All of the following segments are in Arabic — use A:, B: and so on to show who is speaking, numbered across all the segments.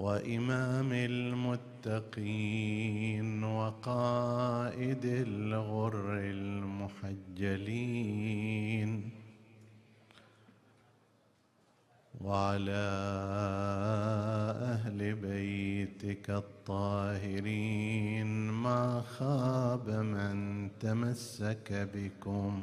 A: وإمام المتقين وقائد الغر المحجلين وعلى أهل بيتك الطاهرين ما خاب من تمسك بكم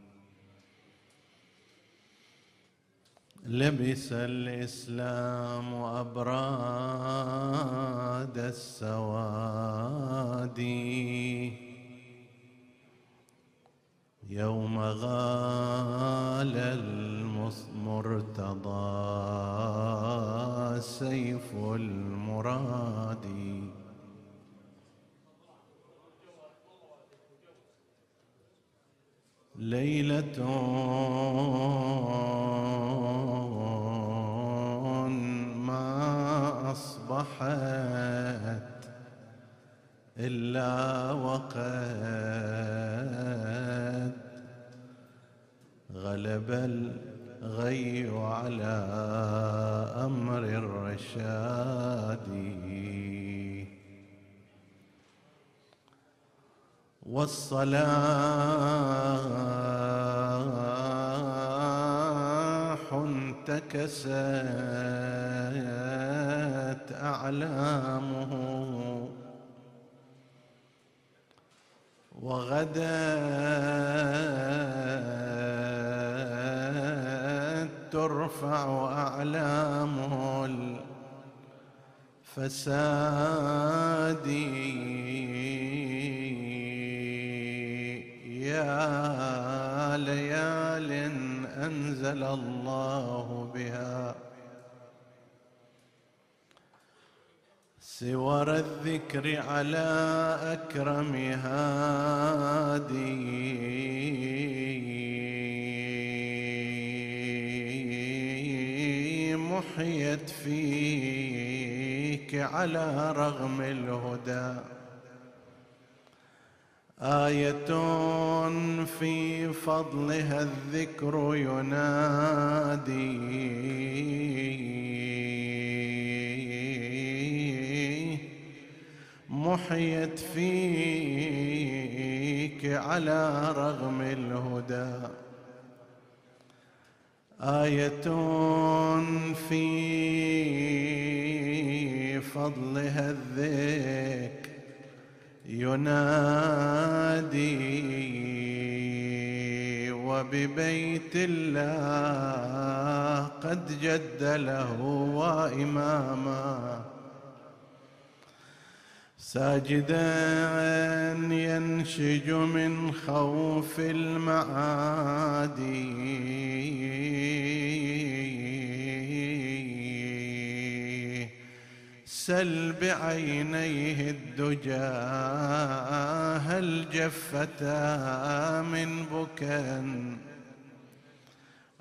A: لبس الإسلام ابراد السواد. يوم غال المرتضى سيف المراد. ليلة أصبحت إلا وقد غلب الغي على أمر الرشاد. والصلاح أعلامه وغدا ترفع أعلامه الفساد الذكر على أكرم هادي. محيت فيك على رغم الهدى. آية في فضلها الذكر ينادي. محيت فيك على رغم الهدى. آية في فضلها الذكر ينادي وببيت الله قد جد له وإماما. ساجدا ينشج من خوف المعادي. سل بعينيه الدجى هل جفتا من بكى؟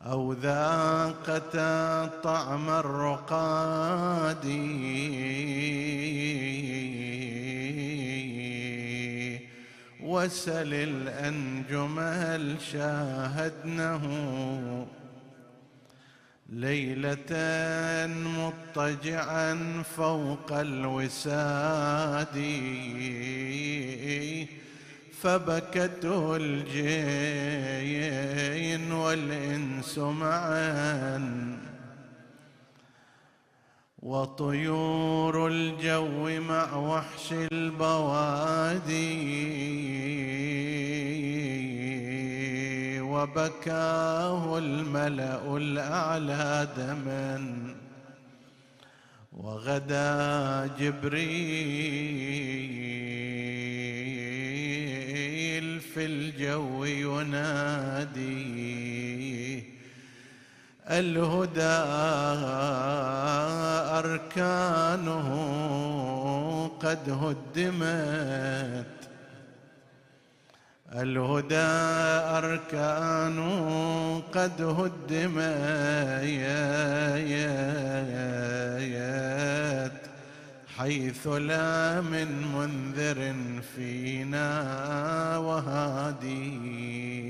A: أو ذاقتا طعم الرقاد؟ وسل الأنجم هل شاهدنه؟ ليلة مضطجعا فوق الوساد فبكته الجين والإنس معا. وطيور الجو مع وحش البوادي وبكاه الملأ الأعلى دما وغدا جبريل في الجو ينادي الهدى أركانه قد هدمت. الهدى أركان قد هدم يات حيث لا من منذر فينا وهادي.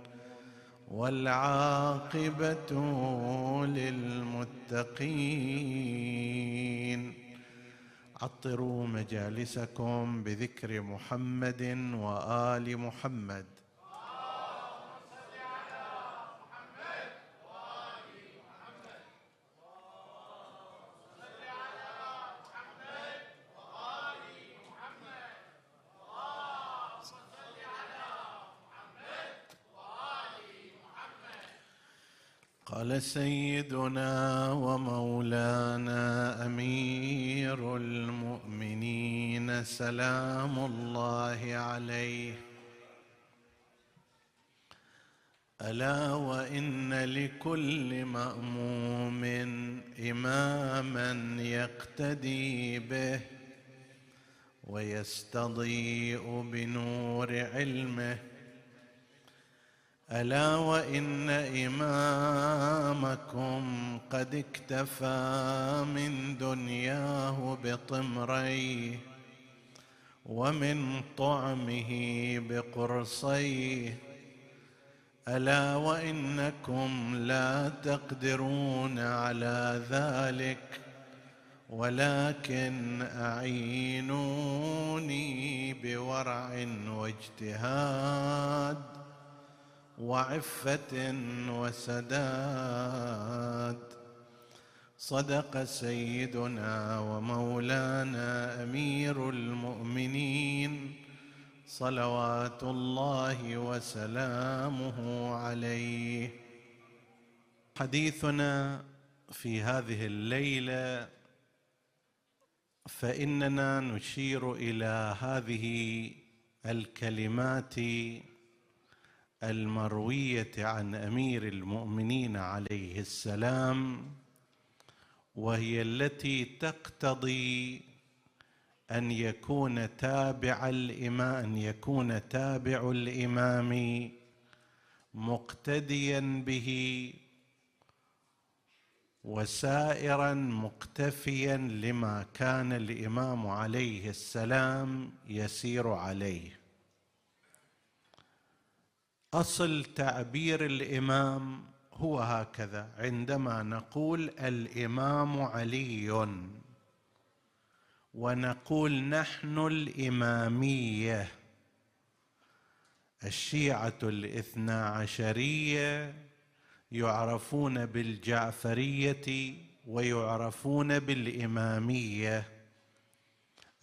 A: والعاقبة للمتقين. عطروا مجالسكم بذكر محمد وآل محمد. قال سيدنا ومولانا أمير المؤمنين سلام الله عليه. ألا وإن لكل مأموم إماما يقتدي به ويستضيء بنور علمه. ألا وإن إمامكم قد اكتفى من دنياه بطمريه ومن طعمه بقرصيه ألا وإنكم لا تقدرون على ذلك ولكن أعينوني بورع واجتهاد. وعفة وسداد. صدق سيدنا ومولانا أمير المؤمنين صلوات الله وسلامه عليه. حديثنا في هذه الليلة فإننا نشير إلى هذه الكلمات المروية عن أمير المؤمنين عليه السلام وهي التي تقتضي أن يكون تابع الامام ان يكون تابع الإمام مقتديا به وسائرا مقتفيا لما كان الإمام عليه السلام يسير عليه. أصل تعبير الإمام هو هكذا. عندما نقول الإمام علي ونقول نحن الإمامية الشيعة الاثنا عشريه يعرفون بالجعفرية ويعرفون بالإمامية.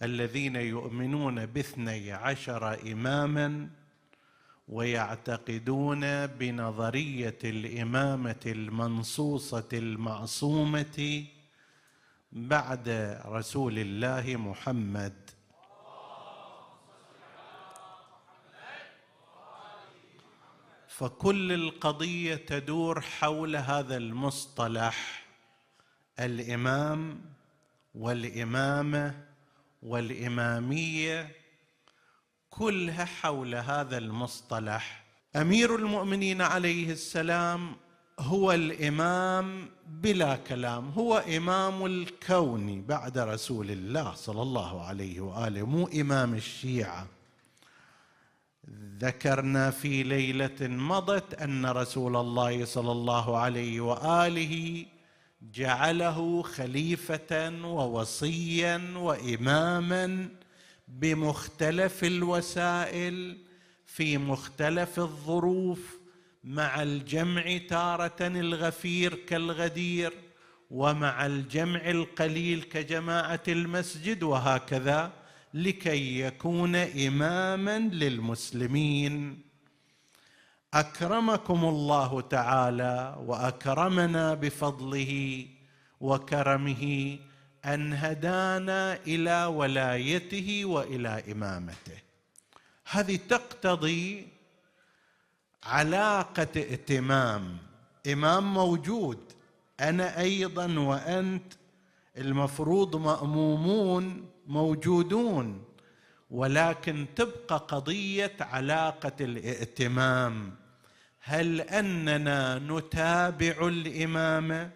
A: الذين يؤمنون باثني عشر إماما ويعتقدون بنظرية الإمامة المنصوصة المعصومة بعد رسول الله محمد. فكل القضية تدور حول هذا المصطلح الإمام والإمامة والإمامية كلها حول هذا المصطلح. أمير المؤمنين عليه السلام هو الإمام بلا كلام هو إمام الكون بعد رسول الله صلى الله عليه وآله مو إمام الشيعة. ذكرنا في ليلة مضت أن رسول الله صلى الله عليه وآله جعله خليفة ووصيا واماما بمختلف الوسائل في مختلف الظروف مع الجمع تارة الغفير كالغدير ومع الجمع القليل كجماعة المسجد وهكذا لكي يكون إماما للمسلمين. أكرمكم الله تعالى وأكرمنا بفضله وكرمه أن هدانا إلى ولايته وإلى إمامته. هذه تقتضي علاقة ائتمام إمام موجود. أنا أيضا وأنت المفروض مأمومون موجودون. ولكن تبقى قضية علاقة الائتمام هل أننا نتابع الإمام؟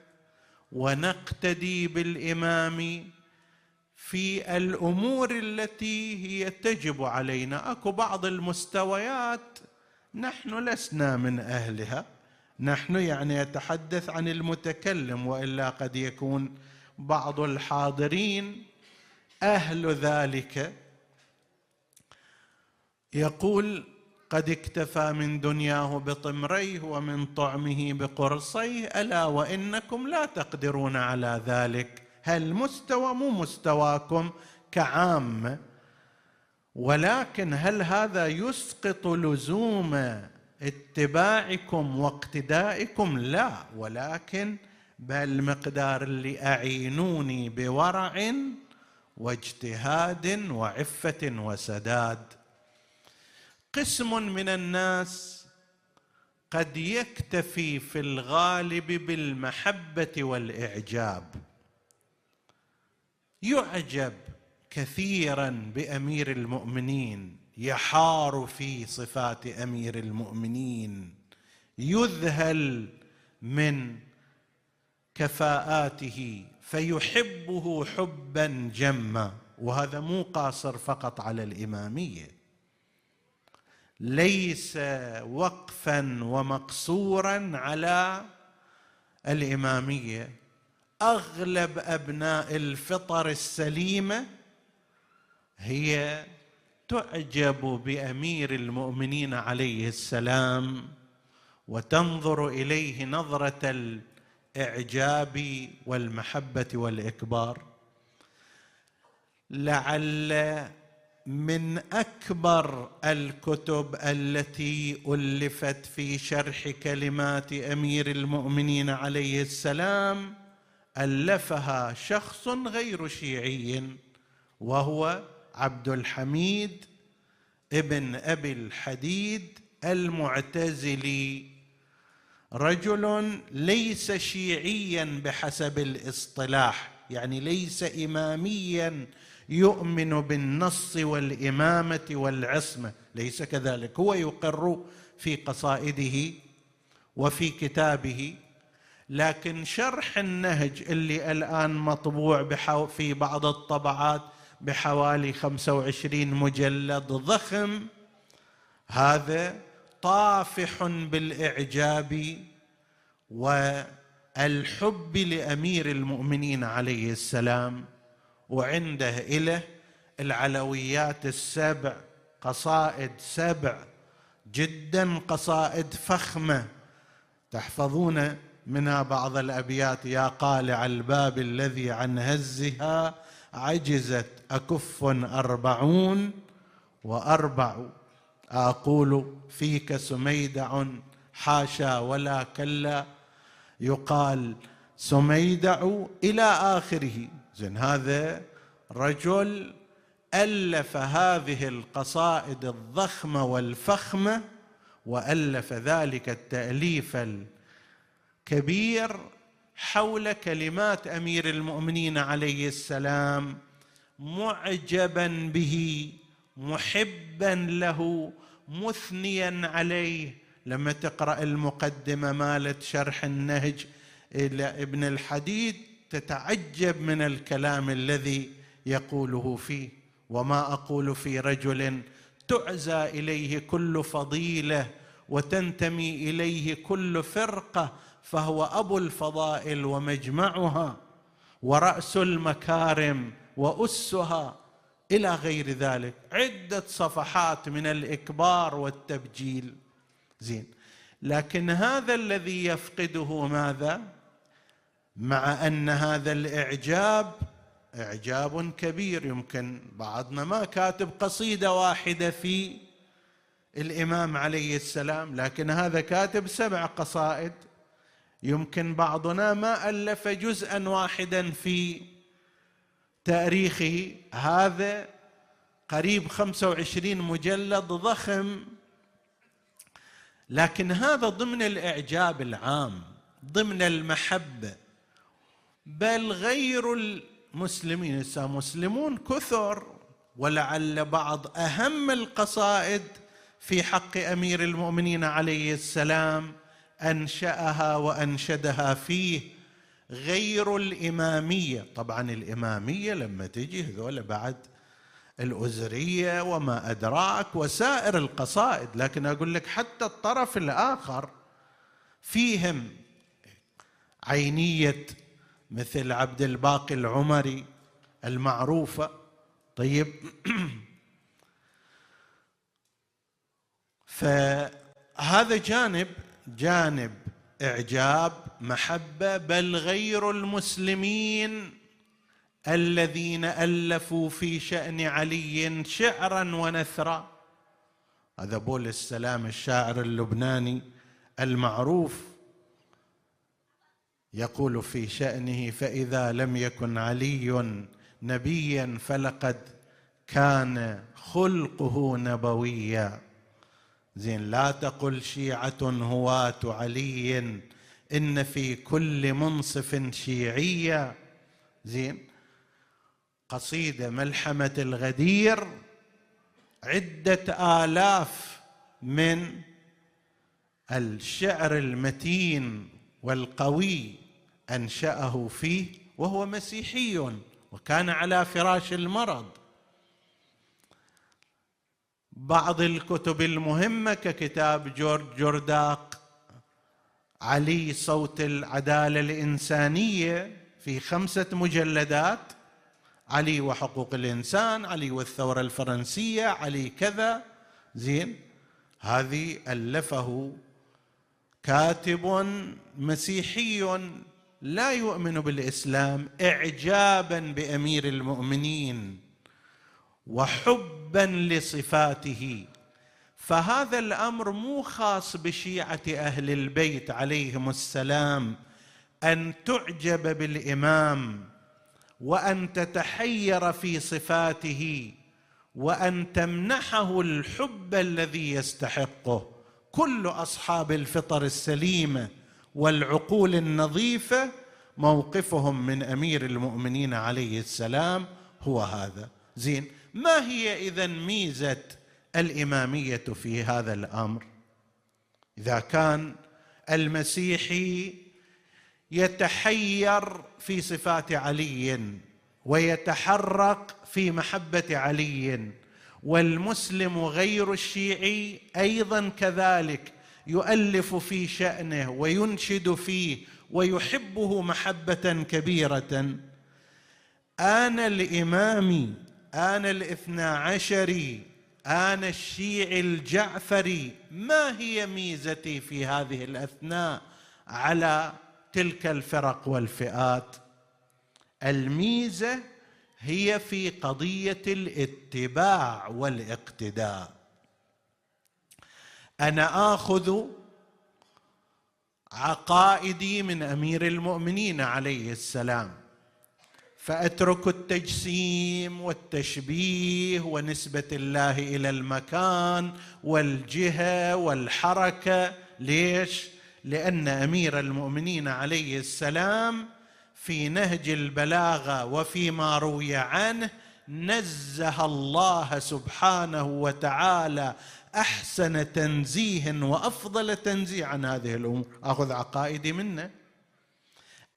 A: ونقتدي بالإمام في الأمور التي هي تجب علينا. أكو بعض المستويات نحن لسنا من أهلها. نحن يعني يتحدث عن المتكلم وإلا قد يكون بعض الحاضرين أهل ذلك. يقول قد اكتفى من دنياه بطمريه ومن طعمه بقرصيه ألا وإنكم لا تقدرون على ذلك؟ هل مستوى مو مستواكم كعامه ولكن هل هذا يسقط لزوم اتباعكم واقتدائكم؟ لا ولكن بالمقدار اللي أعينوني بورع واجتهاد وعفة وسداد. قسم من الناس قد يكتفي في الغالب بالمحبة والإعجاب. يعجب كثيرا بأمير المؤمنين يحار في صفات أمير المؤمنين يذهل من كفاءاته فيحبه حبا جما. وهذا مو قاصر فقط على الإمامية. ليس وقفا ومقصورا على الإمامية. أغلب أبناء الفطر السليمة هي تعجب بأمير المؤمنين عليه السلام وتنظر إليه نظرة الإعجاب والمحبة والإكبار. لعل من أكبر الكتب التي ألفت في شرح كلمات أمير المؤمنين عليه السلام ألفها شخص غير شيعي وهو عبد الحميد ابن أبي الحديد المعتزلي. رجل ليس شيعيا بحسب الاصطلاح يعني ليس اماميا يؤمن بالنص والإمامة والعصمة. ليس كذلك. هو يقر في قصائده وفي كتابه لكن شرح النهج اللي الآن مطبوع في بعض الطبعات بحوالي 25 مجلد ضخم هذا طافح بالإعجاب والحب لأمير المؤمنين عليه السلام. وعنده إله العلويات السبع قصائد سبع جدا قصائد فخمة. تحفظون منها بعض الأبيات يا قالع الباب الذي عن هزها عجزت أكف أربعون وأربع. أقول فيك سميدع حاشا ولا كلا. يقال سميدع إلى آخره. زين هذا رجل ألف هذه القصائد الضخمة والفخمة وألف ذلك التأليف كبير حول كلمات أمير المؤمنين عليه السلام معجبا به محبا له مثنيا عليه. لما تقرأ المقدمة مالت شرح النهج إلى ابن الحديد تتعجب من الكلام الذي يقوله فيه. وما أقول في رجل تعزى إليه كل فضيلة وتنتمي إليه كل فرقة فهو أبو الفضائل ومجمعها ورأس المكارم وأسها إلى غير ذلك. عدة صفحات من الإكبار والتبجيل. زين. لكن هذا الذي يفقده ماذا؟ مع أن هذا الإعجاب إعجاب كبير. يمكن بعضنا ما كاتب قصيدة واحدة في الإمام عليه السلام لكن هذا كاتب سبع قصائد. يمكن بعضنا ما ألف جزءا واحدا في تاريخه. هذا قريب 25 مجلد ضخم. لكن هذا ضمن الإعجاب العام ضمن المحبة. بل غير المسلمين. مسلمون كثر ولعل بعض أهم القصائد في حق أمير المؤمنين عليه السلام أنشأها وأنشدها فيه غير الإمامية. طبعا الإمامية لما تجي هذول بعد الأزرية وما أدراك وسائر القصائد لكن أقول لك حتى الطرف الآخر فيهم عينية مثل عبد الباقي العمري المعروفة طيب. فهذا جانب جانب إعجاب محبة بل غير المسلمين الذين ألفوا في شأن علي شعرا ونثرا. هذا بول السلام الشاعر اللبناني المعروف. يقول في شأنه فإذا لم يكن علي نبيا فلقد كان خلقه نبويا. زين لا تقل شيعة هواه علي إن في كل منصف شيعية. زين قصيدة ملحمة الغدير عدة آلاف من الشعر المتين والقوي. أنشأه فيه وهو مسيحي وكان على فراش المرض. بعض الكتب المهمة ككتاب جورج جورداق علي صوت العدالة الإنسانية في خمسة مجلدات علي وحقوق الإنسان علي والثورة الفرنسية علي كذا. زين هذه ألفه كاتب مسيحي لا يؤمن بالإسلام اعجابا بأمير المؤمنين وحبا لصفاته. فهذا الأمر مو خاص بشيعة أهل البيت عليهم السلام أن تعجب بالإمام وأن تتحير في صفاته وأن تمنحه الحب الذي يستحقه. كل أصحاب الفطر السليمة والعقول النظيفة موقفهم من أمير المؤمنين عليه السلام هو هذا. زين ما هي اذا ميزة الإمامية في هذا الأمر؟ إذا كان المسيحي يتحير في صفات علي ويتحرق في محبة علي والمسلم غير الشيعي أيضا كذلك يؤلف في شأنه وينشد فيه ويحبه محبة كبيرة. آن الإمام آن الاثنى عشري آن الشيعي الجعفري ما هي ميزتي في هذه الأثناء على تلك الفرق والفئات؟ الميزة هي في قضية الاتباع والاقتداء. أنا آخذ عقائدي من أمير المؤمنين عليه السلام فأترك التجسيم والتشبيه ونسبة الله إلى المكان والجهة والحركة. ليش؟ لأن أمير المؤمنين عليه السلام في نهج البلاغة وفيما روي عنه نزه الله سبحانه وتعالى أحسن تنزيه وأفضل تنزيه. عن هذه الأمور. أخذ عقائدي منه.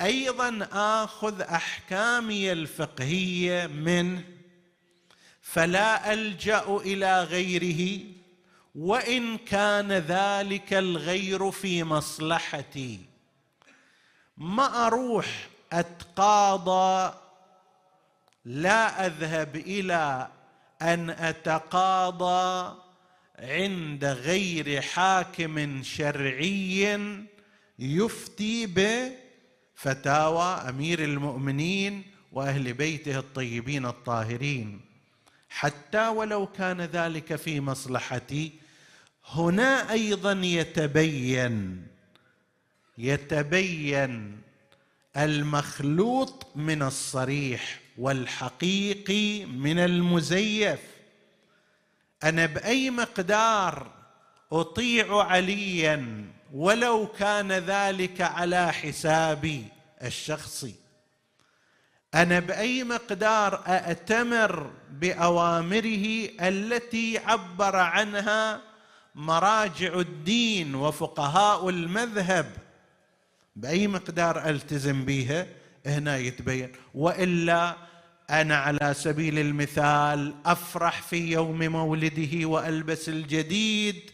A: أيضا آخذ أحكامي الفقهية منه فلا ألجأ إلى غيره وإن كان ذلك الغير في مصلحتي. ما أروح أتقاضى لا أذهب إلى أن أتقاضى عند غير حاكم شرعي يفتي بفتاوى أمير المؤمنين وأهل بيته الطيبين الطاهرين. حتى ولو كان ذلك في مصلحتي هنا أيضا يتبين يتبين المخلوط من الصريح والحقيقي من المزيف. أنا بأي مقدار أطيع عليا ولو كان ذلك على حسابي الشخصي. أنا بأي مقدار أأتمر بأوامره التي عبر عنها مراجع الدين وفقهاء المذهب. بأي مقدار ألتزم بها هنا يتبين. وإلا أنا على سبيل المثال أفرح في يوم مولده وألبس الجديد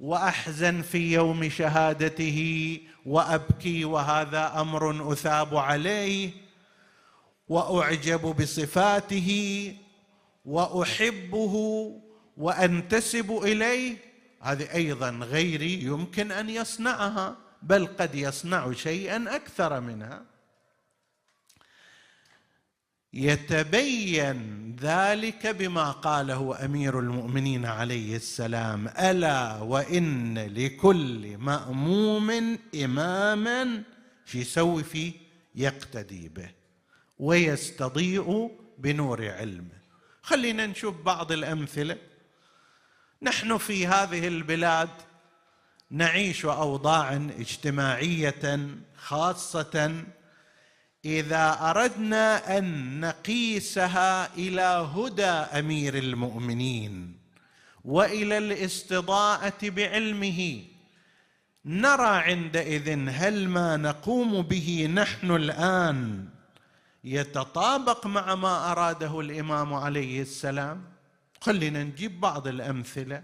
A: وأحزن في يوم شهادته وأبكي وهذا أمر أثاب عليه وأعجب بصفاته وأحبه وأنتسب إليه. هذه أيضا غيري يمكن أن يصنعها بل قد يصنع شيئا أكثر منها. يتبين ذلك بما قاله أمير المؤمنين عليه السلام ألا وإن لكل مأموم إماما يسوي فيه يقتدي به ويستضيء بنور علمه خلينا نشوف بعض الأمثلة. نحن في هذه البلاد نعيش اوضاعا اجتماعية خاصة إذا أردنا أن نقيسها إلى هدى أمير المؤمنين وإلى الاستضاءة بعلمه نرى عندئذ هل ما نقوم به نحن الآن يتطابق مع ما أراده الإمام عليه السلام؟ خلينا نجيب بعض الأمثلة.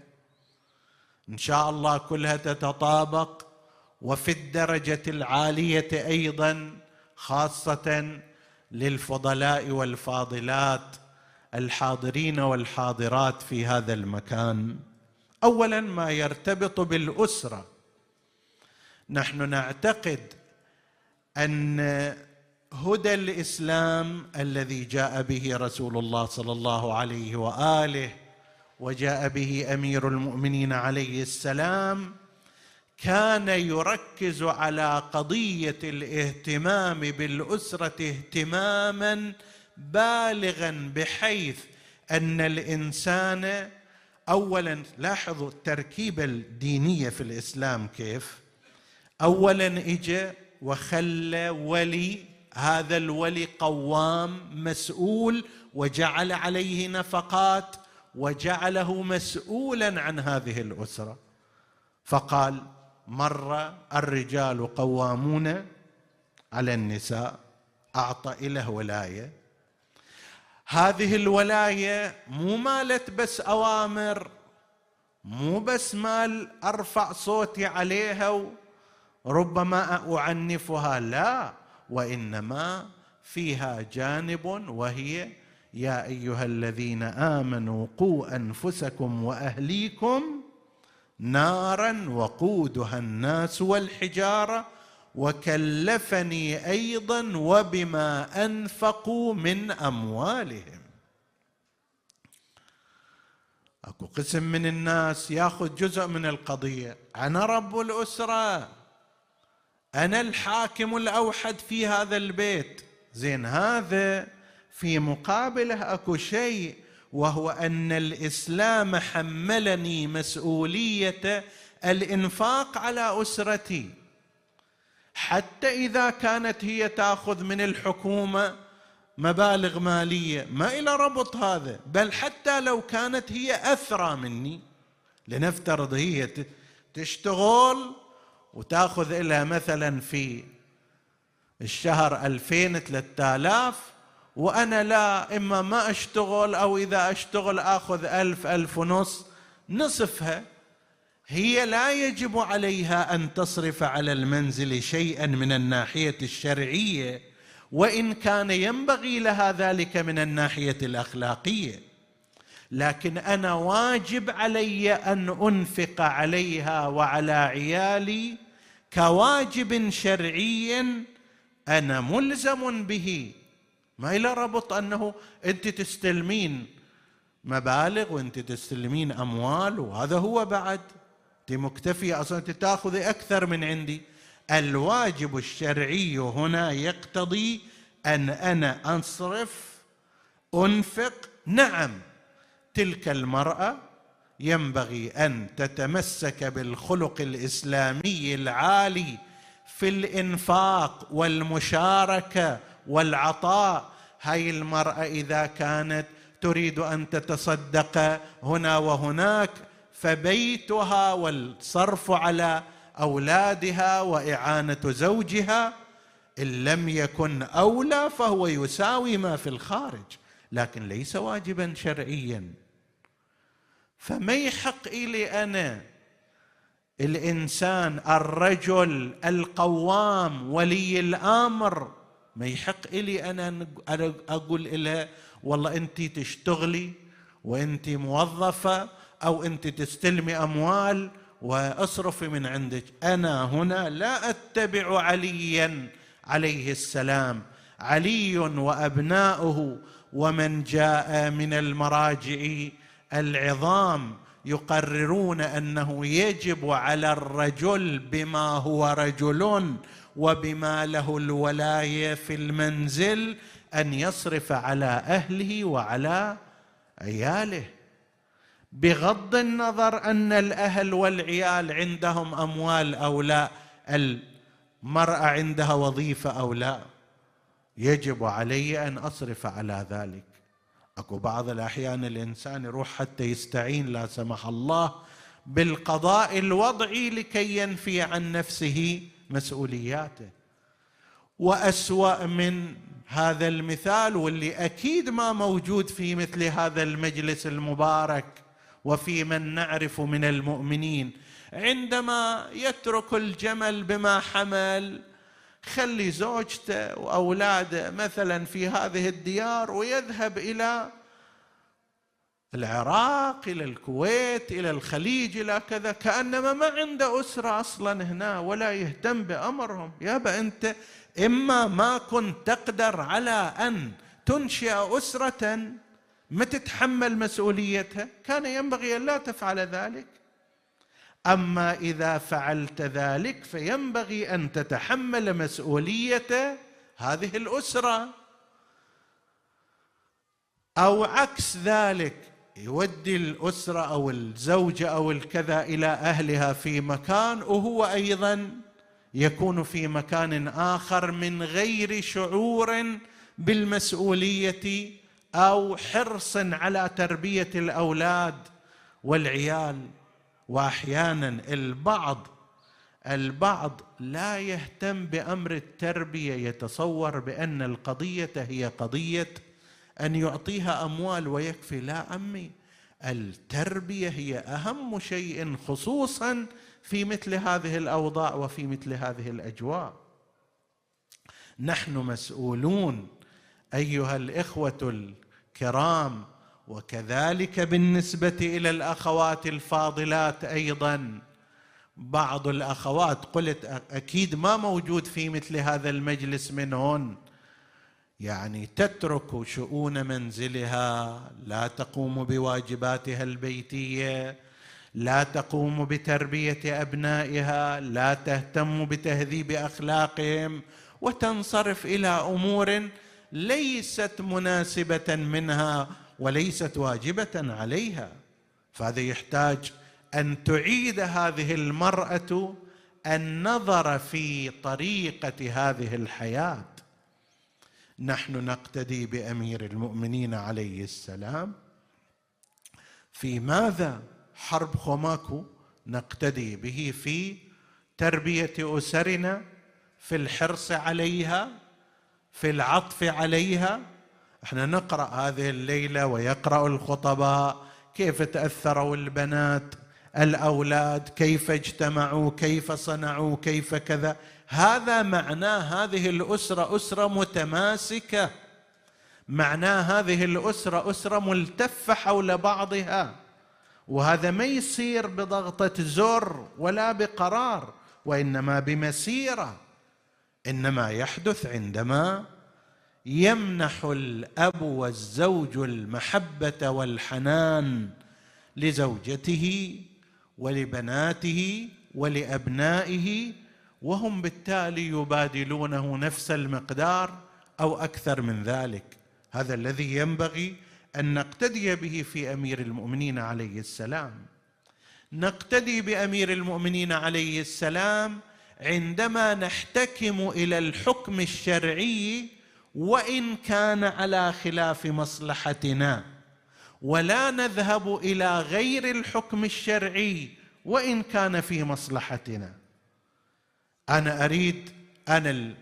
A: إن شاء الله كلها تتطابق وفي الدرجة العالية أيضا خاصة للفضلاء والفاضلات الحاضرين والحاضرات في هذا المكان. اولا ما يرتبط بالأسرة. نحن نعتقد أن هدى الإسلام الذي جاء به رسول الله صلى الله عليه وآله وجاء به أمير المؤمنين عليه السلام كان يركز على قضية الاهتمام بالأسرة اهتماما بالغا بحيث أن الإنسان اولا لاحظوا التركيبة الدينية في الإسلام كيف؟ اولا اجى وخلى ولي هذا الولي قوام مسؤول وجعل عليه نفقات وجعله مسؤولا عن هذه الأسرة. فقال مر الرجال قوامون على النساء أعطى له ولاية. هذه الولاية مو مالت بس أوامر مو بس مال أرفع صوتي عليها وربما أعنفها لا وإنما فيها جانب وهي يا أيها الذين آمنوا قوا أنفسكم وأهليكم نارا وقودها الناس والحجارة وكلفني أيضا وبما أنفقوا من أموالهم. أكو قسم من الناس ياخذ جزء من القضية. أنا رب الأسرة. أنا الحاكم الأوحد في هذا البيت. زين هذا في مقابله أكو شيء وهو أن الإسلام حملني مسؤولية الإنفاق على أسرتي. حتى إذا كانت هي تأخذ من الحكومة مبالغ مالية ما إلى ربط هذا بل حتى لو كانت هي أثرى مني لنفترض هي تشتغل وتأخذ لها مثلا في الشهر ألفين ثلاثة آلاف وأنا لا إما ما أشتغل أو إذا أشتغل آخذ ألف ألف ونص. نصفها هي لا يجب عليها أن تصرف على المنزل شيئا من الناحية الشرعية وإن كان ينبغي لها ذلك من الناحية الأخلاقية. لكن أنا واجب علي أن أنفق عليها وعلى عيالي كواجب شرعي أنا ملزم به. ما إلى ربط أنه أنت تستلمين مبالغ وأنت تستلمين أموال وهذا هو بعد. أنت مكتفية أصلا أنت تأخذي أكثر من عندي. الواجب الشرعي هنا يقتضي أن أنا أنصرف أنفق. نعم تلك المرأة ينبغي أن تتمسك بالخلق الإسلامي العالي في الإنفاق والمشاركة والعطاء. هاي المرأة إذا كانت تريد أن تتصدق هنا وهناك فبيتها والصرف على أولادها وإعانة زوجها إن لم يكن أولى فهو يساوي ما في الخارج لكن ليس واجبا شرعيا. فما يحق إلي أنا الإنسان الرجل القوام ولي الأمر ما يحق إلي أنا أقول لها والله أنت تشتغلي وأنت موظفة أو أنت تستلمي أموال وأصرفي من عندك. أنا هنا لا أتبع عليا عليه السلام. علي وأبناؤه ومن جاء من المراجع العظام يقررون أنه يجب على الرجل بما هو رجل وبما له الولاية في المنزل أن يصرف على أهله وعلى عياله. بغض النظر أن الأهل والعيال عندهم أموال أو لا المرأة عندها وظيفة أو لا يجب علي أن أصرف على ذلك. أكو بعض الأحيان الإنسان يروح حتى يستعين لا سمح الله بالقضاء الوضعي لكي ينفي عن نفسه مسؤولياته. وأسوأ من هذا المثال واللي أكيد ما موجود في مثل هذا المجلس المبارك وفي من نعرف من المؤمنين عندما يترك الجمل بما حمل خلي زوجته وأولاده مثلا في هذه الديار ويذهب إلى العراق إلى الكويت إلى الخليج إلى كذا كأنما ما عنده أسرة أصلا هنا ولا يهتم بأمرهم. يابا أنت إما ما كنت تقدر على أن تنشئ أسرة ما تتحمل مسؤوليتها؟ كان ينبغي أن لا تفعل ذلك. أما إذا فعلت ذلك فينبغي أن تتحمل مسؤولية هذه الأسرة. أو عكس ذلك يودي الأسرة أو الزوجه أو الكذا إلى أهلها في مكان وهو أيضا يكون في مكان آخر من غير شعور بالمسؤولية أو حرص على تربية الأولاد. والعيال واحيانا البعض البعض لا يهتم بأمر التربية يتصور بأن القضية هي قضية أن يعطيها أموال ويكفي. لا عمي التربية هي أهم شيء خصوصا في مثل هذه الأوضاع وفي مثل هذه الأجواء. نحن مسؤولون أيها الإخوة الكرام وكذلك بالنسبة إلى الأخوات الفاضلات أيضا. بعض الأخوات قلت أكيد ما موجود في مثل هذا المجلس منهن يعني تترك شؤون منزلها لا تقوم بواجباتها البيتية لا تقوم بتربية أبنائها لا تهتم بتهذيب أخلاقهم وتنصرف إلى أمور ليست مناسبة منها وليست واجبة عليها. فهذا يحتاج أن تعيد هذه المرأة النظر في طريقة هذه الحياة. نحن نقتدي بأمير المؤمنين عليه السلام. في ماذا حرب خوماكو نقتدي به في تربية أسرنا في الحرص عليها في العطف عليها؟ إحنا نقرأ هذه الليلة ويقرأ الخطباء كيف تأثروا البنات الأولاد كيف اجتمعوا كيف صنعوا كيف كذا. هذا معناه هذه الأسرة أسرة متماسكة. معناه هذه الأسرة أسرة ملتفة حول بعضها. وهذا ما يصير بضغطة زر ولا بقرار وإنما بمسيرة. إنما يحدث عندما يمنح الأب والزوج المحبة والحنان لزوجته ولبناته ولأبنائه وهم بالتالي يبادلونه نفس المقدار أو أكثر من ذلك. هذا الذي ينبغي أن نقتدي به في أمير المؤمنين عليه السلام. نقتدي بأمير المؤمنين عليه السلام عندما نحتكم إلى الحكم الشرعي وإن كان على خلاف مصلحتنا. ولا نذهب إلى غير الحكم الشرعي وإن كان في مصلحتنا. أنا أريد أنا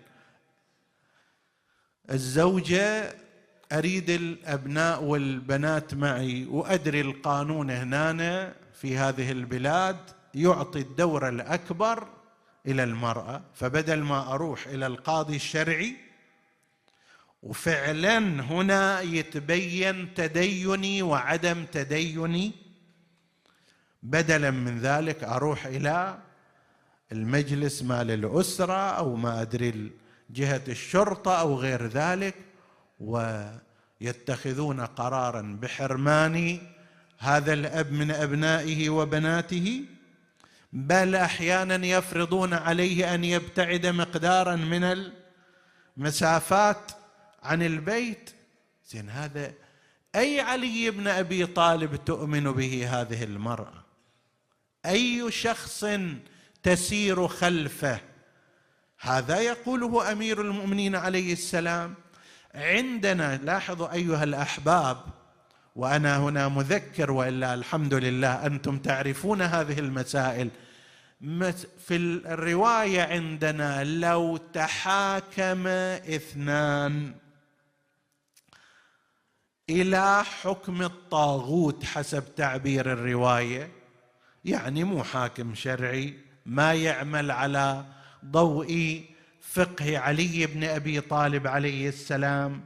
A: الزوجة أريد الأبناء والبنات معي وأدري القانون هنا في هذه البلاد يعطي الدور الأكبر إلى المرأة فبدل ما أروح إلى القاضي الشرعي وفعلا هنا يتبين تديني وعدم تديني. بدلا من ذلك أروح إلى المجلس مال الأسرة أو ما أدري جهة الشرطة أو غير ذلك ويتخذون قرارا بحرمان هذا الأب من أبنائه وبناته. بل أحيانا يفرضون عليه أن يبتعد مقدارا من المسافات عن البيت. زين هذا أي علي بن أبي طالب تؤمن به هذه المرأة؟ أي شخص تسير خلفه؟ هذا يقوله أمير المؤمنين عليه السلام. عندنا لاحظوا أيها الأحباب وأنا هنا مذكر وإلا الحمد لله أنتم تعرفون هذه المسائل. في الرواية عندنا لو تحاكم اثنان. إلى حكم الطاغوت حسب تعبير الرواية. يعني مو حاكم شرعي ما يعمل على ضوء فقه علي بن أبي طالب عليه السلام.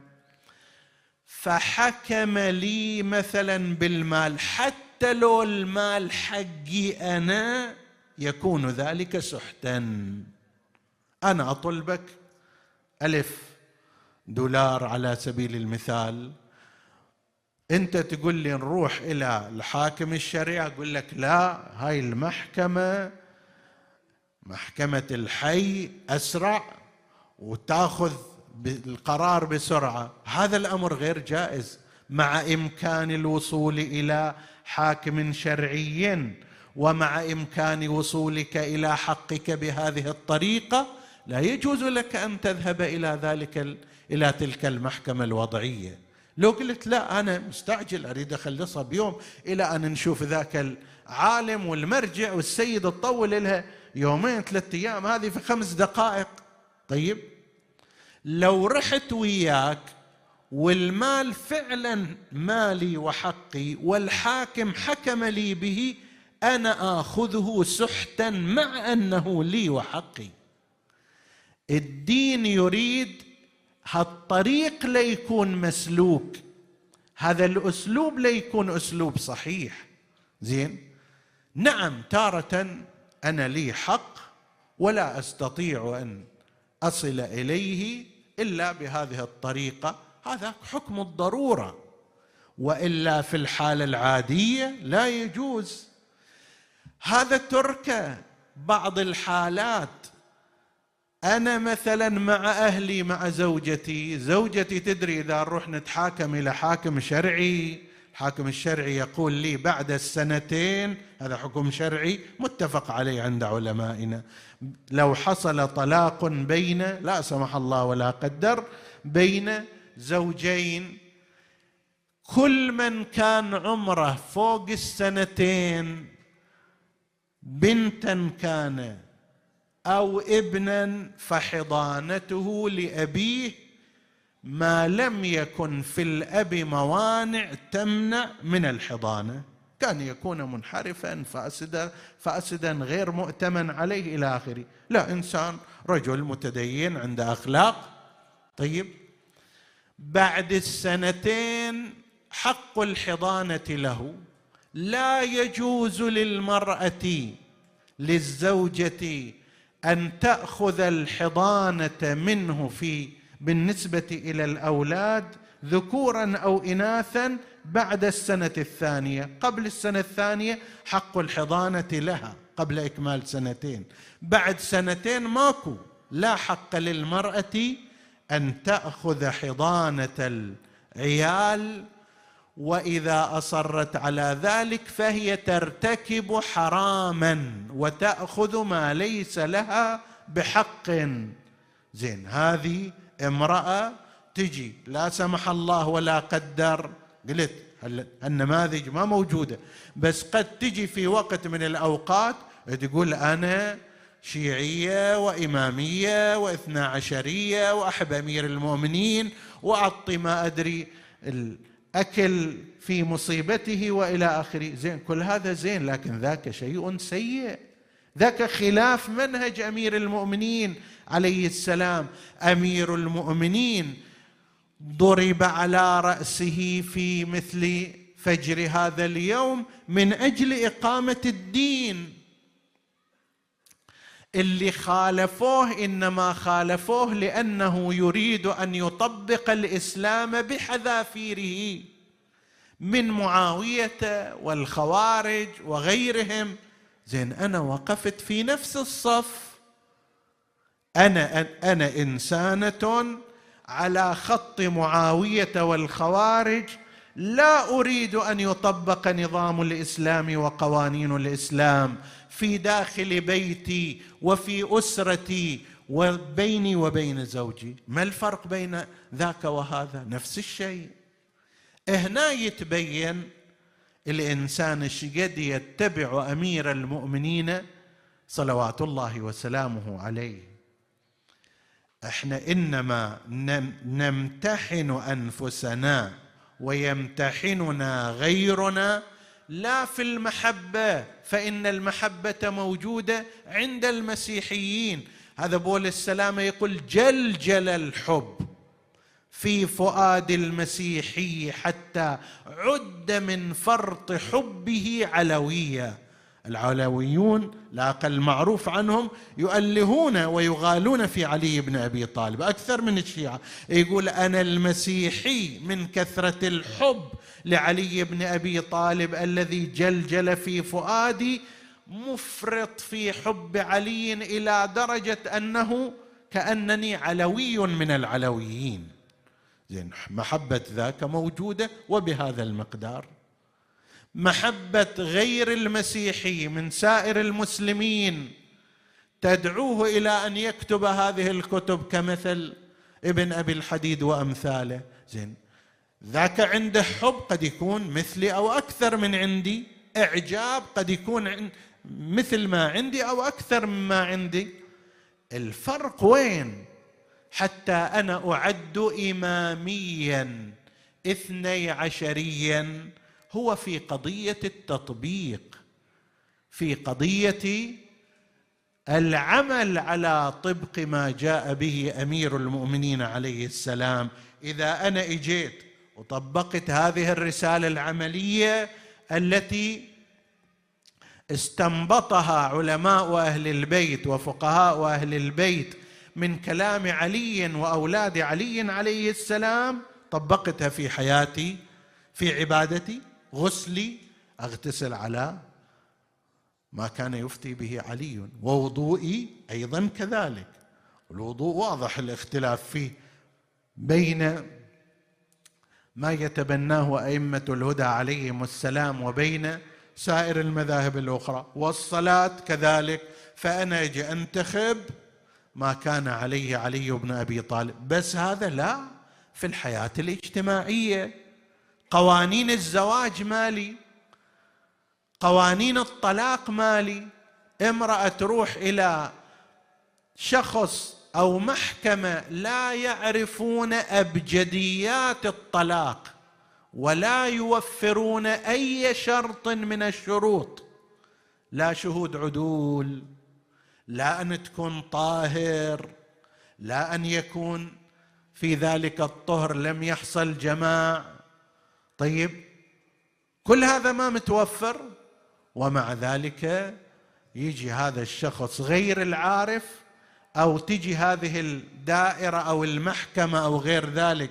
A: فحكم لي مثلا بالمال حتى لو المال حقي أنا يكون ذلك سحتا. أنا أطلبك ألف دولار على سبيل المثال. انت تقول لي نروح إلى الحاكم الشرعي أقول لك لا هاي المحكمة محكمة الحي أسرع وتأخذ القرار بسرعة. هذا الأمر غير جائز مع إمكان الوصول إلى حاكم شرعي ومع إمكان وصولك إلى حقك بهذه الطريقة. لا يجوز لك أن تذهب إلى ذلك إلى تلك المحكمة الوضعية. لو قلت لا أنا مستعجل أريد أخلصها بيوم إلى أن نشوف ذاك العالم والمرجع والسيد تطول لها يومين ثلاثة أيام هذه في خمس دقائق. طيب لو رحت وياك والمال فعلا مالي وحقي والحاكم حكم لي به أنا آخذه سحتا مع أنه لي وحقي. الدين يريد هالطريق ليكون مسلوك. هذا الأسلوب ليكون أسلوب صحيح. زين؟ نعم تارة أنا لي حق ولا أستطيع أن أصل إليه إلا بهذه الطريقة. هذا حكم الضرورة. وإلا في الحالة العادية لا يجوز. هذا ترك بعض الحالات أنا مثلا مع أهلي مع زوجتي. زوجتي تدري إذا نروح نتحاكم إلى حاكم شرعي. الحاكم الشرعي يقول لي بعد السنتين هذا حكم شرعي متفق عليه عند علمائنا. لو حصل طلاق بين لا سمح الله ولا قدر بين زوجين كل من كان عمره فوق السنتين بنتا كان أو ابنا فحضانته لأبيه ما لم يكن في الأب موانع تمنع من الحضانة. كان يكون منحرفا فاسدا فاسدا غير مؤتمن عليه إلى آخره. لا إنسان رجل متدين عنده أخلاق. طيب. بعد السنتين حق الحضانة له. لا يجوز للمرأة للزوجة أن تأخذ الحضانة منه في بالنسبة إلى الأولاد ذكورا أو إناثا بعد السنة الثانية. قبل السنة الثانية حق الحضانة لها قبل إكمال سنتين. بعد سنتين ماكو. لا حق للمرأة أن تأخذ حضانة العيال وإذا أصرت على ذلك فهي ترتكب حراما وتأخذ ما ليس لها بحق. زين هذه امرأة تجي لا سمح الله ولا قدر. قلت النماذج ما موجودة بس قد تجي في وقت من الأوقات تقول أنا شيعية وإمامية واثنا عشرية واحب أمير المؤمنين وأعطي ما أدري الاكل في مصيبته وإلى آخره. زين كل هذا زين لكن ذاك شيء سيء. ذاك خلاف منهج أمير المؤمنين عليه السلام. أمير المؤمنين ضرب على رأسه في مثل فجر هذا اليوم من أجل إقامة الدين. اللي خالفوه إنما خالفوه لأنه يريد أن يطبق الإسلام بحذافيره من معاوية والخوارج وغيرهم. زين أنا وقفت في نفس الصف. أنا أنا إنسانة على خط معاوية والخوارج. لا أريد أن يطبق نظام الإسلام وقوانين الإسلام. في داخل بيتي وفي أسرتي وبيني وبين زوجي. ما الفرق بين ذاك وهذا؟ نفس الشيء. هنا يتبين الإنسان الشقد يتبع أمير المؤمنين صلوات الله وسلامه عليه. إحنا إنما نمتحن أنفسنا ويمتحننا غيرنا لا في المحبة فإن المحبة موجودة عند المسيحيين. هذا بول السلامة يقول جلجل الحب في فؤاد المسيحي حتى عد من فرط حبه علوية. العلويون لا أقل معروف عنهم يؤلهون ويغالون في علي بن أبي طالب أكثر من الشيعة. يقول أنا المسيحي من كثرة الحب لعلي بن أبي طالب الذي جلجل في فؤادي مفرط في حب علي إلى درجة أنه كأنني علوي من العلويين. زين محبة ذاك موجودة وبهذا المقدار. محبة غير المسيحي من سائر المسلمين. تدعوه إلى أن يكتب هذه الكتب كمثل ابن أبي الحديد وأمثاله. زين. ذاك عنده حب قد يكون مثلي أو أكثر من عندي. إعجاب قد يكون مثل ما عندي أو أكثر مما عندي. الفرق وين؟ حتى أنا أعد اماميا اثني عشريا هو في قضية التطبيق في قضية العمل على طبق ما جاء به أمير المؤمنين عليه السلام. إذا أنا إجيت وطبقت هذه الرسالة العملية التي استنبطها علماء أهل البيت وفقهاء أهل البيت من كلام علي وأولاد علي عليه السلام طبقتها في حياتي في عبادتي غسلي أغتسل على ما كان يفتي به علي. ووضوئي أيضا كذلك. الوضوء واضح الاختلاف فيه بين ما يتبناه أئمة الهدى عليهم السلام وبين سائر المذاهب الأخرى. والصلاة كذلك. فأنا أجي أنتخب ما كان عليه علي بن أبي طالب. بس هذا لا في الحياة الاجتماعية. قوانين الزواج مالي قوانين الطلاق مالي. امرأة تروح إلى شخص أو محكمة لا يعرفون أبجديات الطلاق ولا يوفرون أي شرط من الشروط. لا شهود عدول لا أن تكون طاهر لا أن يكون في ذلك الطهر لم يحصل جماع. طيب كل هذا ما متوفر ومع ذلك يجي هذا الشخص غير العارف أو تجي هذه الدائرة أو المحكمة أو غير ذلك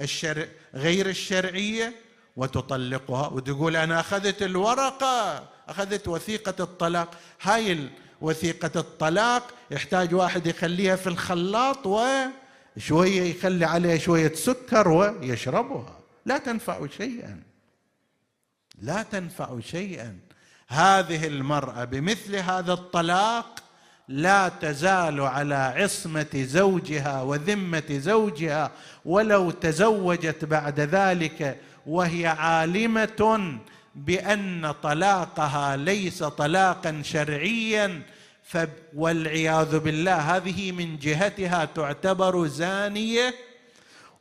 A: الشرع غير الشرعية وتطلقها وتقول أنا أخذت الورقة أخذت وثيقة الطلاق. هاي وثيقة الطلاق يحتاج واحد يخليها في الخلاط وشوية يخلي عليها شوية سكر ويشربها. لا تنفع شيئا. لا تنفع شيئا. هذه المرأة بمثل هذا الطلاق لا تزال على عصمة زوجها وذمة زوجها ولو تزوجت بعد ذلك وهي عالمة بأن طلاقها ليس طلاقا شرعيا. والعياذ بالله هذه من جهتها تعتبر زانية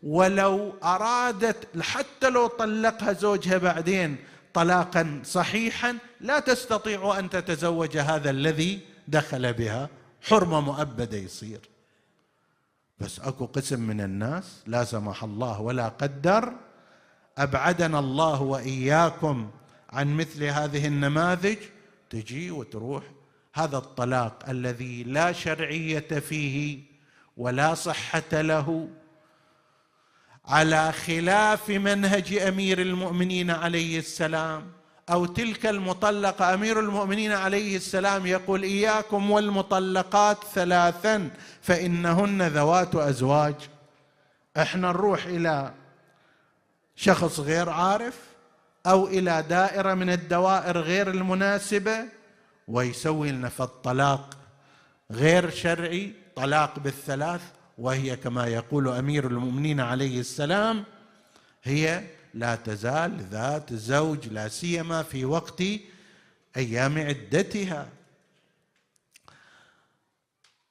A: ولو أرادت حتى لو طلقها زوجها بعدين طلاقا صحيحا لا تستطيع أن تتزوج هذا الذي دخل بها. حرمة مؤبدة يصير. بس أكو قسم من الناس لا سمح الله ولا قدر أبعدنا الله وإياكم عن مثل هذه النماذج. تجي وتروح. هذا الطلاق الذي لا شرعية فيه ولا صحة له على خلاف منهج أمير المؤمنين عليه السلام أو تلك المطلقه أمير المؤمنين عليه السلام يقول إياكم والمطلقات ثلاثا فإنهن ذوات أزواج. إحنا نروح إلى شخص غير عارف أو إلى دائرة من الدوائر غير المناسبة ويسوي لنا فالطلاق. غير شرعي طلاق بالثلاث وهي كما يقول أمير المؤمنين عليه السلام هي لا تزال ذات زوج لا سيما في وقت أيام عدتها.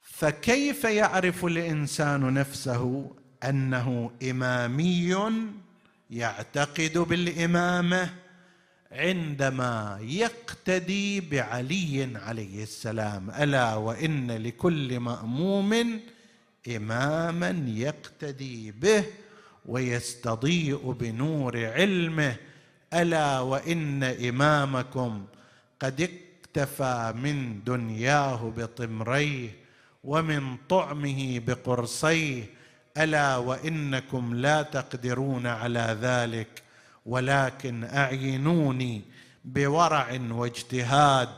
A: فكيف يعرف الإنسان نفسه أنه إمامي يعتقد بالإمامة عندما يقتدي بعلي عليه السلام؟ ألا وإن لكل مأموم إماما يقتدي به ويستضيء بنور علمه. ألا وإن إمامكم قد اكتفى من دنياه بطمريه ومن طعمه بقرصيه. ألا وإنكم لا تقدرون على ذلك ولكن أعينوني بورع واجتهاد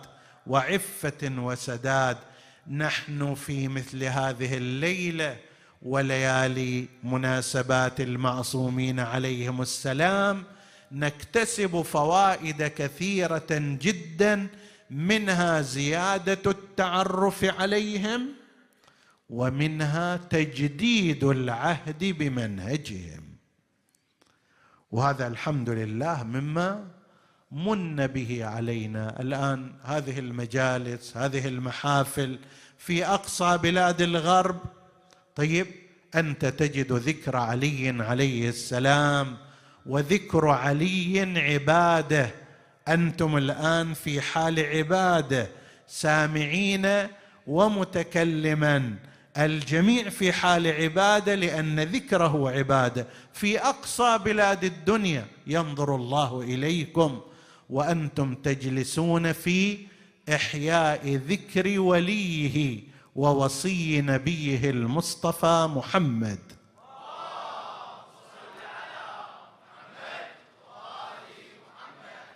A: وعفة وسداد. نحن في مثل هذه الليلة وليالي مناسبات المعصومين عليهم السلام نكتسب فوائد كثيرة جدا منها زيادة التعرف عليهم ومنها تجديد العهد بمنهجهم. وهذا الحمد لله مما من به علينا. الآن هذه المجالس هذه المحافل في أقصى بلاد الغرب. طيب أنت تجد ذكر علي عليه السلام وذكر علي عباده. أنتم الآن في حال عباده سامعين ومتكلما. الجميع في حال عباده لأن ذكره عباده. في أقصى بلاد الدنيا ينظر الله إليكم. وأنتم تجلسون في إحياء ذكر وليه ووصي نبيه المصطفى محمد.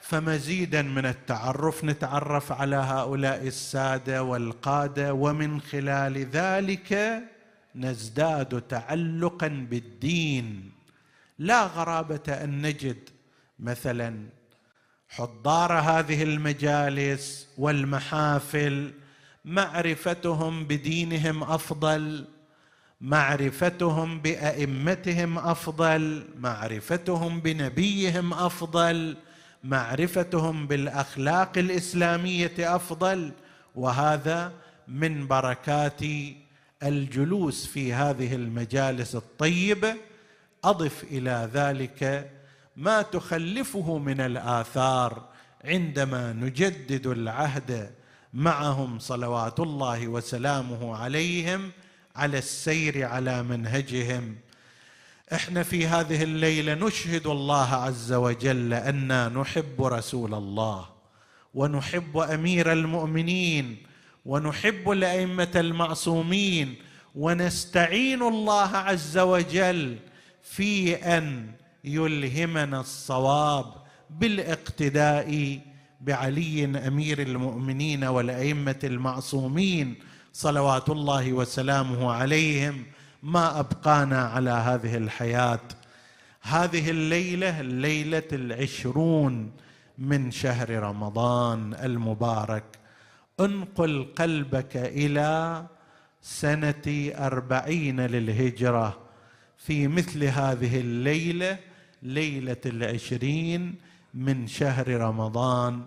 A: فمزيدا من التعرف نتعرف على هؤلاء السادة والقادة ومن خلال ذلك نزداد تعلقا بالدين. لا غرابة أن نجد مثلا حضار هذه المجالس والمحافل معرفتهم بدينهم أفضل معرفتهم بأئمتهم أفضل معرفتهم بنبيهم أفضل معرفتهم بالأخلاق الإسلامية أفضل. وهذا من بركات الجلوس في هذه المجالس الطيبة. أضف إلى ذلك ما تخلفه من الآثار عندما نجدد العهد معهم صلوات الله وسلامه عليهم على السير على منهجهم. إحنا في هذه الليلة نشهد الله عز وجل أنا نحب رسول الله ونحب أمير المؤمنين ونحب الأئمة المعصومين ونستعين الله عز وجل في أن يلهمنا الصواب بالاقتداء بعلي أمير المؤمنين والأئمة المعصومين صلوات الله وسلامه عليهم ما أبقانا على هذه الحياة. هذه الليلة الليلة العشرون من شهر رمضان المبارك. انقل قلبك إلى سنة أربعين للهجرة. في مثل هذه الليلة ليلة العشرين من شهر رمضان.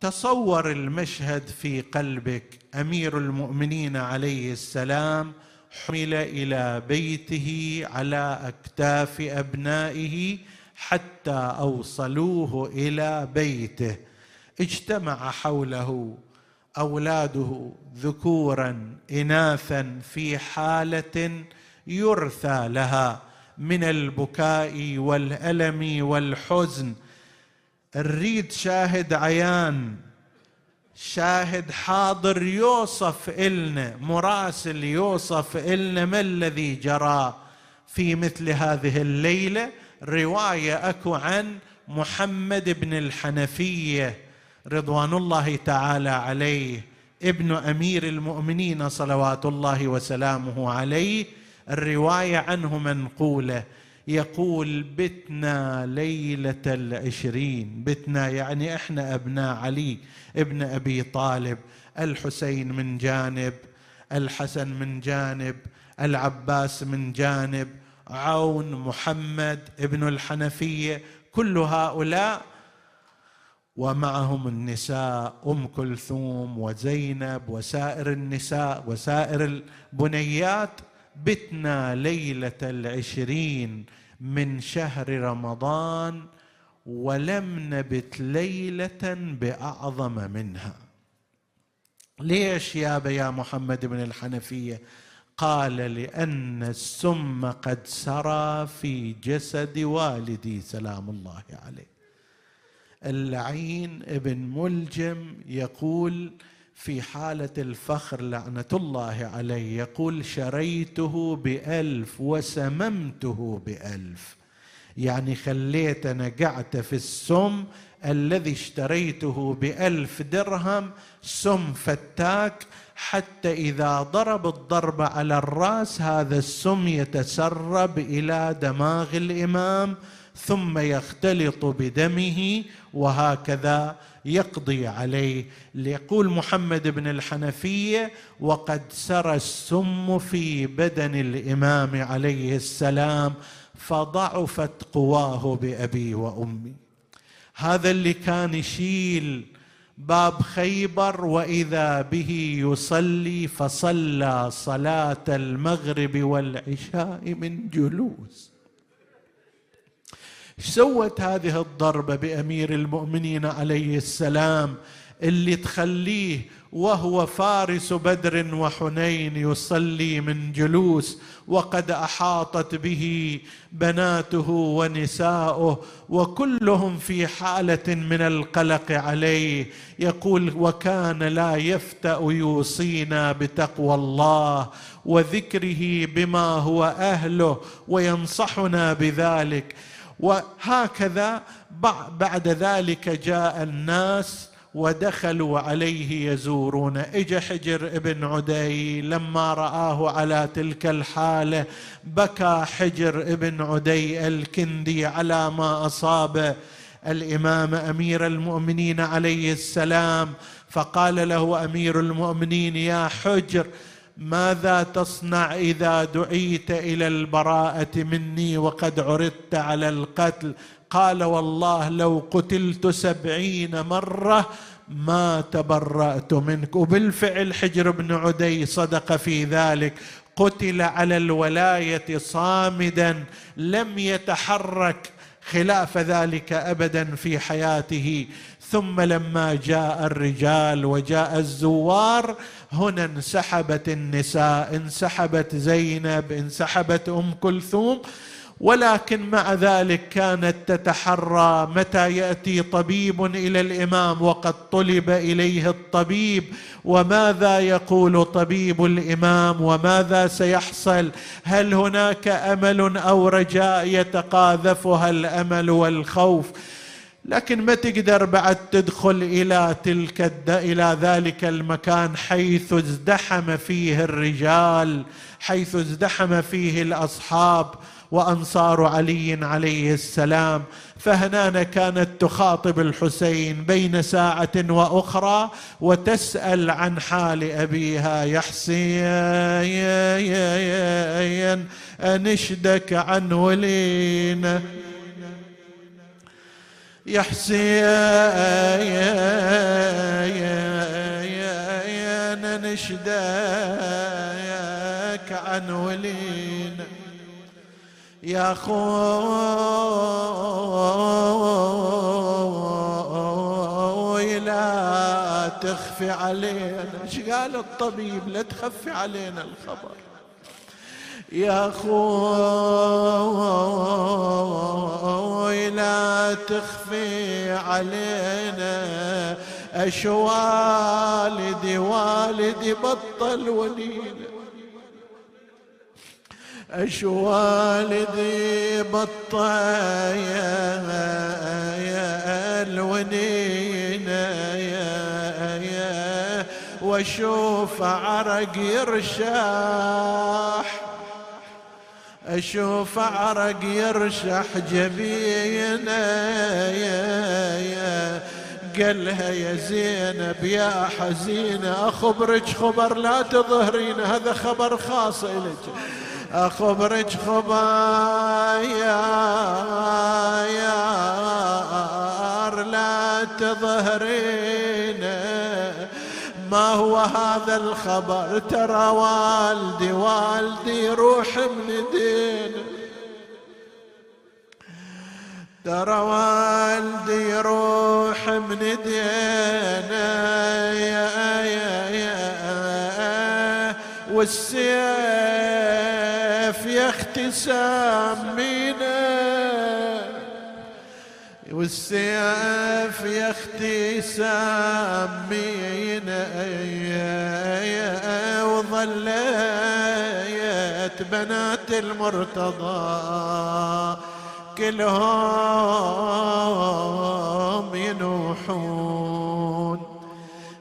A: تصور المشهد في قلبك أمير المؤمنين عليه السلام حمل إلى بيته على أكتاف أبنائه حتى أوصلوه إلى بيته. اجتمع حوله أولاده ذكورا إناثا في حالة يرثى لها. من البكاء والألم والحزن. نريد شاهد عيان شاهد حاضر يوصف إلنا مراسل يوصف إلنا ما الذي جرى. في مثل هذه الليلة رواية أكو عن محمد بن الحنفية رضوان الله تعالى عليه ابن أمير المؤمنين صلوات الله وسلامه عليه. الرواية عنه منقولة يقول بتنا ليلة العشرين بتنا يعني إحنا أبناء علي ابن أبي طالب الحسين من جانب الحسن من جانب العباس من جانب عون محمد ابن الحنفية كل هؤلاء ومعهم النساء أم كلثوم وزينب وسائر النساء وسائر البنيات بتنا ليلة العشرين من شهر رمضان ولم نبت ليلة بأعظم منها. ليش يا يا محمد بن الحنفية؟ قال لأن السم قد سرى في جسد والدي سلام الله عليه. اللعين ابن ملجم يقول في حالة الفخر لعنة الله عليه يقول شريته بألف وسممته بألف. يعني خليت أنا قعدت في السم الذي اشتريته بألف درهم سم فتاك. حتى إذا ضرب الضرب على الرأس هذا السم يتسرب إلى دماغ الإمام ثم يختلط بدمه وهكذا يقضي عليه. ليقول محمد بن الحنفيه وقد سرى السم في بدن الإمام عليه السلام فضعفت قواه بأبي وأمي. هذا اللي كان يشيل باب خيبر وإذا به يصلي فصلى صلاة المغرب والعشاء من جلوس. سوت هذه الضربة بأمير المؤمنين عليه السلام اللي تخليه وهو فارس بدر وحنين يصلي من جلوس وقد أحاطت به بناته ونساؤه وكلهم في حالة من القلق عليه. يقول وكان لا يفتأ يوصينا بتقوى الله وذكره بما هو أهله وينصحنا بذلك وهكذا بعد ذلك جاء الناس ودخلوا عليه يزورون. اجى حجر ابن عدي لما رآه على تلك الحالة بكى حجر ابن عدي الكندي على ما أصاب. الإمام أمير المؤمنين عليه السلام فقال له أمير المؤمنين يا حجر ماذا تصنع إذا دعيت إلى البراءة مني وقد عرضت على القتل؟ قال والله لو قتلت سبعين مرة ما تبرأت منك. وبالفعل حجر بن عدي صدق في ذلك. قتل على الولاية صامدا لم يتحرك خلاف ذلك أبدا في حياته. ثم لما جاء الرجال وجاء الزوار هنا انسحبت النساء انسحبت زينب انسحبت أم كلثوم. ولكن مع ذلك كانت تتحرى متى يأتي طبيب إلى الإمام وقد طلب إليه الطبيب. وماذا يقول طبيب الإمام؟ وماذا سيحصل؟ هل هناك أمل أو رجاء يتقاذفها الأمل والخوف؟ لكن ما تقدر بعد تدخل إلى تلك الد... إلى ذلك المكان حيث ازدحم فيه الرجال حيث ازدحم فيه الأصحاب وأنصار علي عليه السلام. فهنانا كانت تخاطب الحسين بين ساعة وأخرى وتسأل عن حال أبيها. يا حسين أنشدك عن ولينا؟ يا حسين نشدك عن ولينا. يا خوي لا تخفي علينا. إيش قال الطبيب؟ لا تخفي علينا الخبر. يا خوي لا تخفي علينا اش والدي والدي بطل ولينا اش والدي بطل يا وأشوف عرق يرشح. أشوف عرق يرشح جبينة قالها يا زينب يا حزينة أخبرك خبر لا تظهرين هذا خبر خاص لك أخبرك خبر يا يا لا تظهرين. ما هو هذا الخبر؟ ترى والدي والدي روح من دين. ترى والدي روح من دين. والسيف يا أختي سامينا والسيف يا أختي سامينا وظليت بنات المرتضى كلهم ينوحون.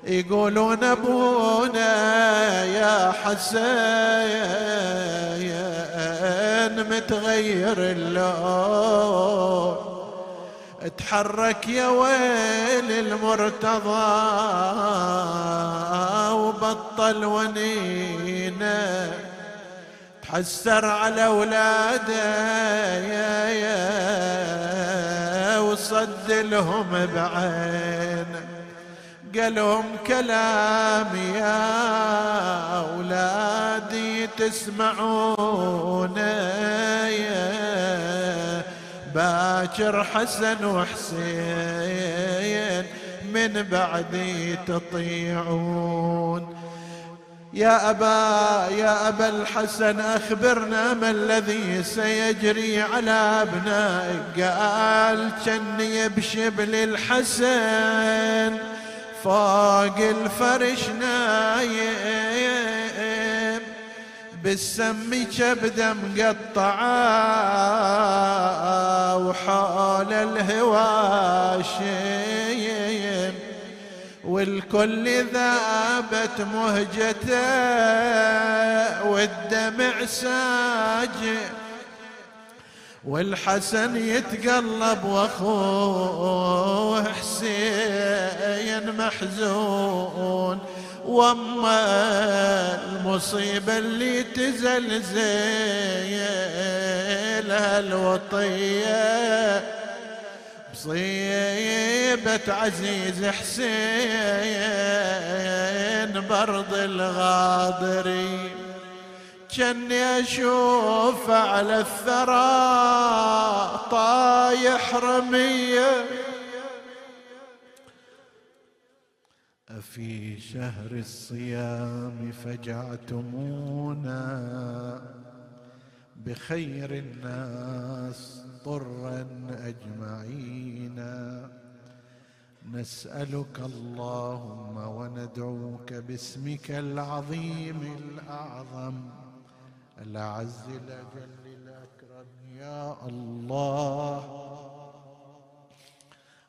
A: يقولون أبونا يا حسين متغير اللون. اتحرك يا ويل المرتضى وبطل ونينة. تحسر على أولاده يا يا وصد لهم بعين. قالهم كلام يا أولادي تسمعون يا باكر حسن وحسين من بعدي تطيعون. يا أبا يا أبا الحسن أخبرنا ما الذي سيجري على أبنائك. قال كني بشبل الحسن فوق الفرش نايم. بالسم كبده مقطعة وحول الهواشم والكل ذابت مهجته والدمع ساجئ. والحسن يتقلب وأخوه حسين محزون. وأما المصيبة اللي تزلزل الوطية مصيبة عزيز حسين برض الغاضري كني أشوف على الثرى طايح رمية. أفي شهر الصيام فجعتمونا بخير الناس طرا أجمعين نسألك اللهم وندعوك باسمك العظيم الأعظم. الأعز الأجل الأكرم يا الله.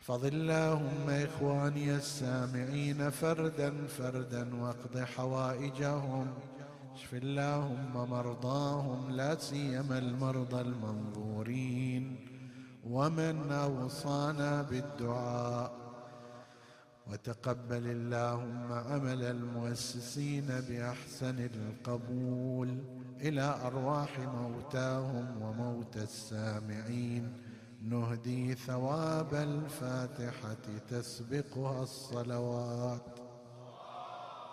A: احفظ اللهم إخواني السامعين فردا فردا واقض حوائجهم. اشف اللهم مرضاهم لا سيما المرضى المنظورين. ومن أوصانا بالدعاء. وتقبل اللهم عمل المؤسسين بأحسن القبول إلى أرواح موتاهم وموتى السامعين. نهدي ثواب الفاتحة تسبقها الصلوات.